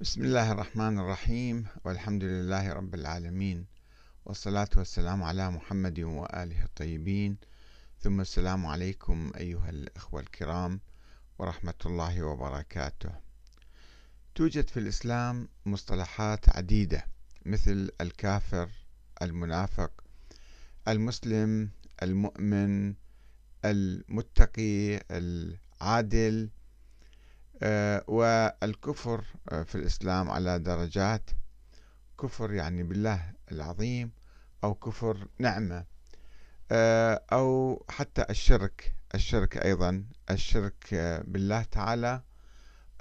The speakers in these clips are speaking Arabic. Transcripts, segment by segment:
بسم الله الرحمن الرحيم والحمد لله رب العالمين والصلاة والسلام على محمد وآله الطيبين. ثم السلام عليكم أيها الأخوة الكرام ورحمة الله وبركاته. توجد في الإسلام مصطلحات عديدة مثل الكافر المنافق المسلم المؤمن المتقي العادل والكفر آه، في الإسلام على درجات كفر يعني بالله العظيم أو كفر نعمة آه، أو حتى الشرك الشرك أيضا الشرك بالله تعالى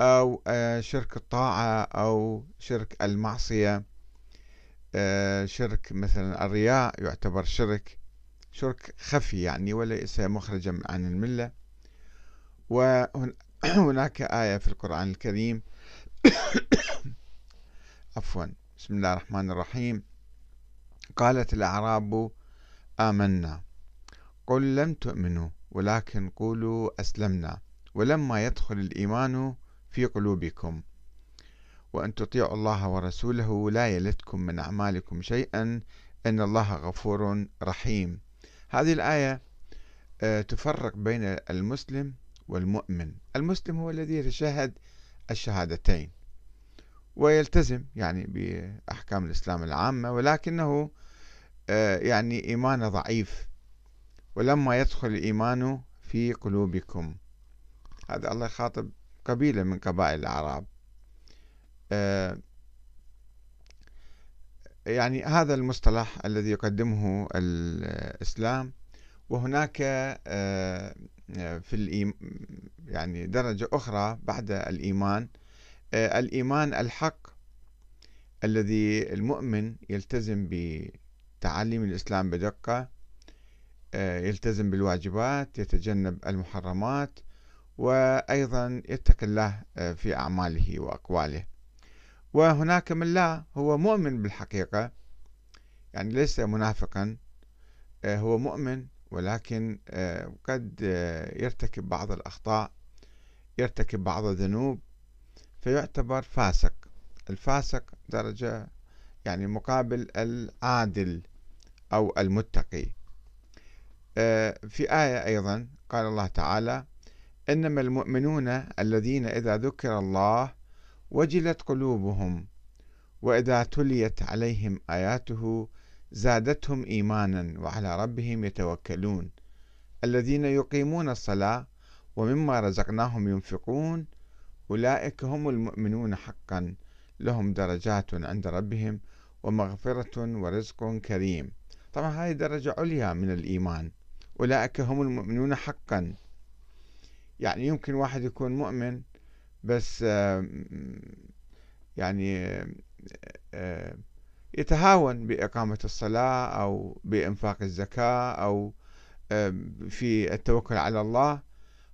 أو شرك الطاعة أو شرك المعصية شرك مثلا الرياء يعتبر شرك شرك خفي يعني وليس مخرجا عن الملة هناك آية في القرآن الكريم. عفوا بسم الله الرحمن الرحيم. قالت الأعراب آمنا. قل لم تؤمنوا ولكن قولوا أسلمنا. ولما يدخل الإيمان في قلوبكم. وأن تطيعوا الله ورسوله لا يلتكم من أعمالكم شيئا. إن الله غفور رحيم. هذه الآية آه، تفرق بين المسلم والمؤمن المسلم هو الذي يتشهد الشهادتين ويلتزم يعني بأحكام الإسلام العامة ولكنه آه، يعني إيمانه ضعيف ولما يدخل الإيمان في قلوبكم. هذا الله يخاطب قبيلة من قبائل الأعراب. آه، يعني هذا المصطلح الذي يقدمه الإسلام وهناك آه، في الإيم يعني درجة أخرى بعد الإيمان آه، الإيمان الحق الذي المؤمن يلتزم بتعاليم الإسلام بدقة آه، يلتزم بالواجبات يتجنب المحرمات وأيضا يتقي الله في أعماله وأقواله. وهناك من لا هو مؤمن بالحقيقة يعني ليس منافقا هو مؤمن ولكن آه، قد آه، يرتكب بعض الأخطاء يرتكب بعض الذنوب فيعتبر فاسق. الفاسق درجة يعني مقابل العادل أو المتقي. آه، في آية أيضا قال الله تعالى إنما المؤمنون الذين إذا ذكر الله وجلت قلوبهم وإذا تليت عليهم آياته زادتهم إيمانا وعلى ربهم يتوكلون. الذين يقيمون الصلاة ومما رزقناهم ينفقون أولئك هم المؤمنون حقا. لهم درجات عند ربهم ومغفرة ورزق كريم. طبعا هذه درجة عليا من الإيمان. أولئك هم المؤمنون حقا. يعني يمكن واحد يكون مؤمن بس يعني يتهاون بإقامة الصلاة أو بإنفاق الزكاة أو في التوكل على الله.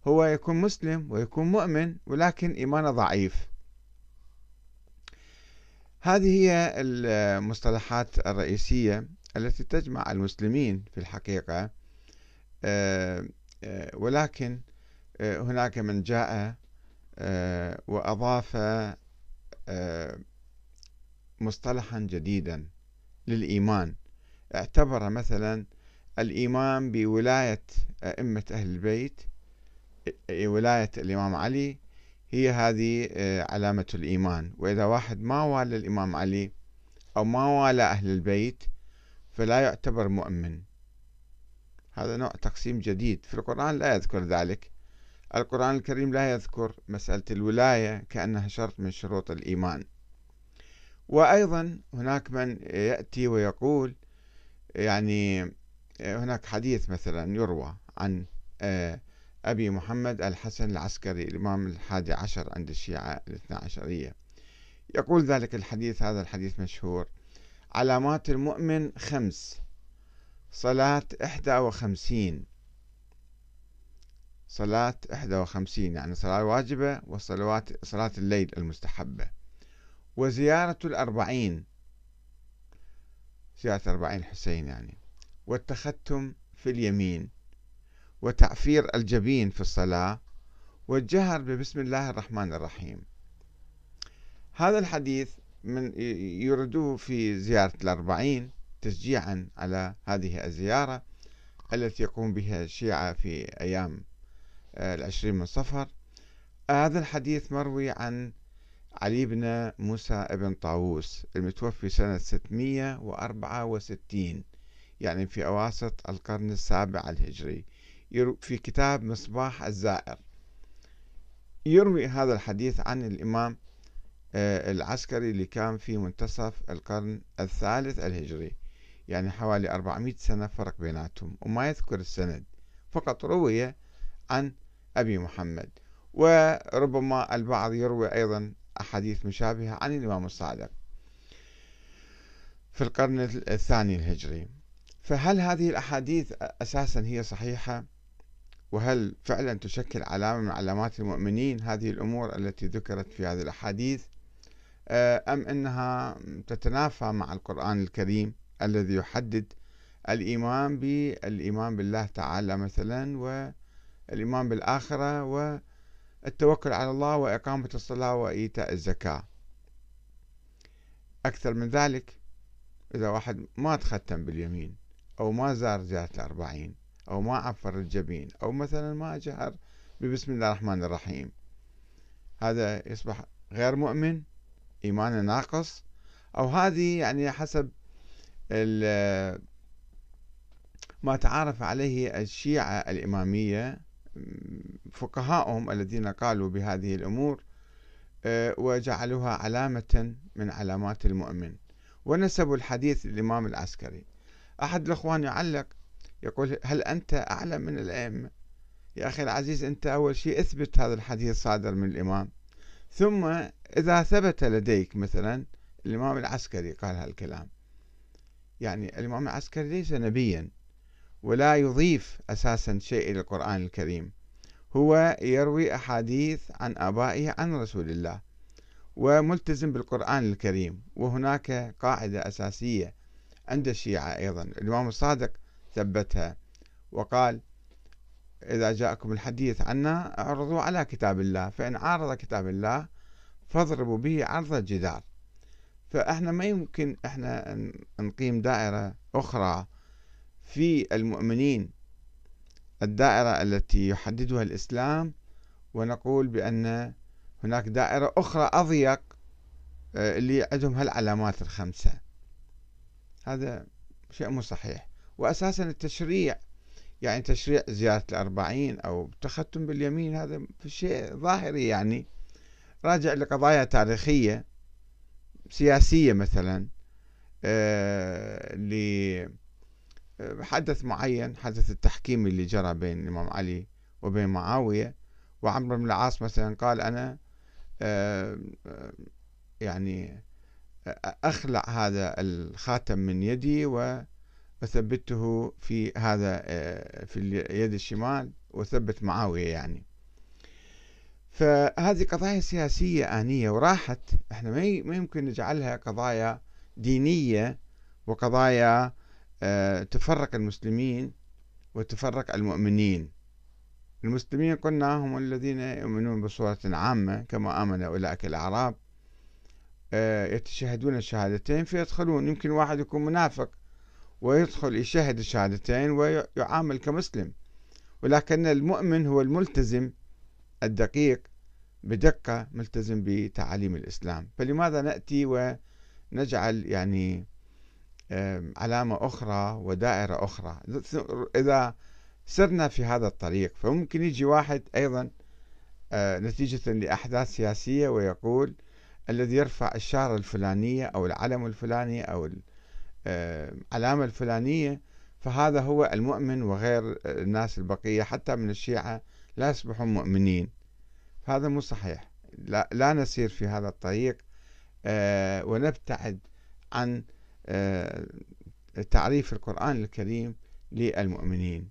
هو يكون مسلم ويكون مؤمن ولكن إيمانه ضعيف. هذه هي المصطلحات الرئيسية التي تجمع المسلمين في الحقيقة. ولكن هناك من جاء وأضاف مصطلحا جديدا للإيمان. اعتبر مثلا الإيمان بولاية أئمة أهل البيت ولاية الإمام علي هي هذه آه، علامة الإيمان. وإذا واحد ما والى الإمام علي أو ما والى أهل البيت فلا يعتبر مؤمن. هذا نوع تقسيم جديد. في القرآن لا يذكر ذلك. القرآن الكريم لا يذكر مسألة الولاية كأنها شرط من شروط الإيمان. وأيضا هناك من يأتي ويقول يعني هناك حديث مثلا يروى عن آه، أبي محمد الحسن العسكري الإمام الحادي عشر عند الشيعة الاثنى عشرية. يقول ذلك الحديث هذا الحديث مشهور. علامات المؤمن خمس صلاة إحدى وخمسين. صلاة إحدى وخمسين يعني صلاة واجبة وصلوات صلاة الليل المستحبة. وزيارة الأربعين. زيارة الأربعين حسين يعني. والتختم في اليمين. وتعفير الجبين في الصلاة. والجهر ببسم الله الرحمن الرحيم. هذا الحديث من يردوه في زيارة الأربعين تشجيعا على هذه الزيارة التي يقوم بها الشيعة في أيام آه، العشرين من صفر. هذا الحديث مروي عن علي بن موسى بن طاووس المتوفي سنة 664 يعني في أواسط القرن السابع الهجري في كتاب مصباح الزائر. يروي هذا الحديث عن الإمام آه، العسكري اللي كان في منتصف القرن الثالث الهجري يعني حوالي 400 سنة فرق بيناتهم وما يذكر السند فقط روي عن أبي محمد. وربما البعض يروي أيضا أحاديث مشابهة عن الإمام الصادق في القرن الثاني الهجري. فهل هذه الأحاديث أساسا هي صحيحة؟ وهل فعلا تشكل علامة من علامات المؤمنين هذه الأمور التي ذكرت في هذه الأحاديث؟ آه، أم أنها تتنافى مع القرآن الكريم الذي يحدد الإيمان بالإيمان بالله تعالى مثلا والإيمان بالآخرة والتوكل على الله وإقامة الصلاة وإيتاء الزكاة. أكثر من ذلك إذا واحد ما تختم باليمين أو ما زار زيارة الأربعين أو ما عفر الجبين أو مثلا ما جهر ببسم الله الرحمن الرحيم. هذا يصبح غير مؤمن إيمانه ناقص أو هذه يعني حسب ما تعارف عليه الشيعة الإمامية فقهاؤهم الذين قالوا بهذه الأمور آه، وجعلوها علامة من علامات المؤمن. ونسبوا الحديث للإمام العسكري. أحد الأخوان يعلق يقول هل أنت أعلم من الأئمة؟ يا أخي العزيز أنت أول شيء اثبت هذا الحديث صادر من الإمام. ثم إذا ثبت لديك مثلا. الإمام العسكري قال هالكلام. يعني الإمام العسكري ليس نبيا. ولا يضيف أساسا شيء إلى القرآن الكريم. هو يروي أحاديث عن آبائه عن رسول الله وملتزم بالقرآن الكريم وهناك قاعدة أساسية عند الشيعة أيضا. الإمام الصادق ثبتها وقال إذا جاءكم الحديث عنا أعرضوا على كتاب الله فإن عارض كتاب الله فاضربوا به عرض الجدار. فإحنا ما يمكن إحنا نقيم دائرة أخرى في المؤمنين الدائرة التي يحددها الإسلام ونقول بأن هناك دائرة أخرى أضيق آه، اللي عندهم هالعلامات الخمسة. هذا شيء مو صحيح. وأساسا التشريع يعني تشريع زيارة الأربعين أو تختم باليمين هذا شيء ظاهري يعني. راجع لقضايا تاريخية سياسية مثلا آه حدث معين حدث التحكيم اللي جرى بين الإمام علي وبين معاوية. وعمرو بن العاص مثلا قال أنا آه يعني أخلع هذا الخاتم من يدي وثبته في هذا آه، في اليد الشمال وثبت معاوية يعني. فهذه قضايا سياسية آنية وراحت. إحنا ما يمكن نجعلها قضايا دينية وقضايا آه، تفرق المسلمين وتفرق المؤمنين. المسلمين قلنا هم الذين يؤمنون بصورة عامة كما آمن أولئك الأعراب. آه، يتشهدون الشهادتين فيدخلون. يمكن واحد يكون منافق ويدخل يشهد الشهادتين ويعامل كمسلم. ولكن المؤمن هو الملتزم الدقيق بدقة ملتزم بتعاليم الإسلام. فلماذا نأتي ونجعل يعني علامة أخرى ودائرة أخرى. إذا سرنا في هذا الطريق فممكن يجي واحد أيضا آه، نتيجة لأحداث سياسية ويقول الذي يرفع الشارة الفلانية أو العلم الفلاني أو العلامة الفلانية فهذا هو المؤمن وغير الناس البقية حتى من الشيعة لا يصبحون مؤمنين. هذا مو صحيح. لا, لا نسير في هذا الطريق آه، ونبتعد عن تعريف القرآن الكريم للمؤمنين.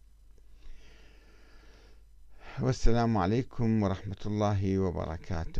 والسلام عليكم ورحمة الله وبركاته.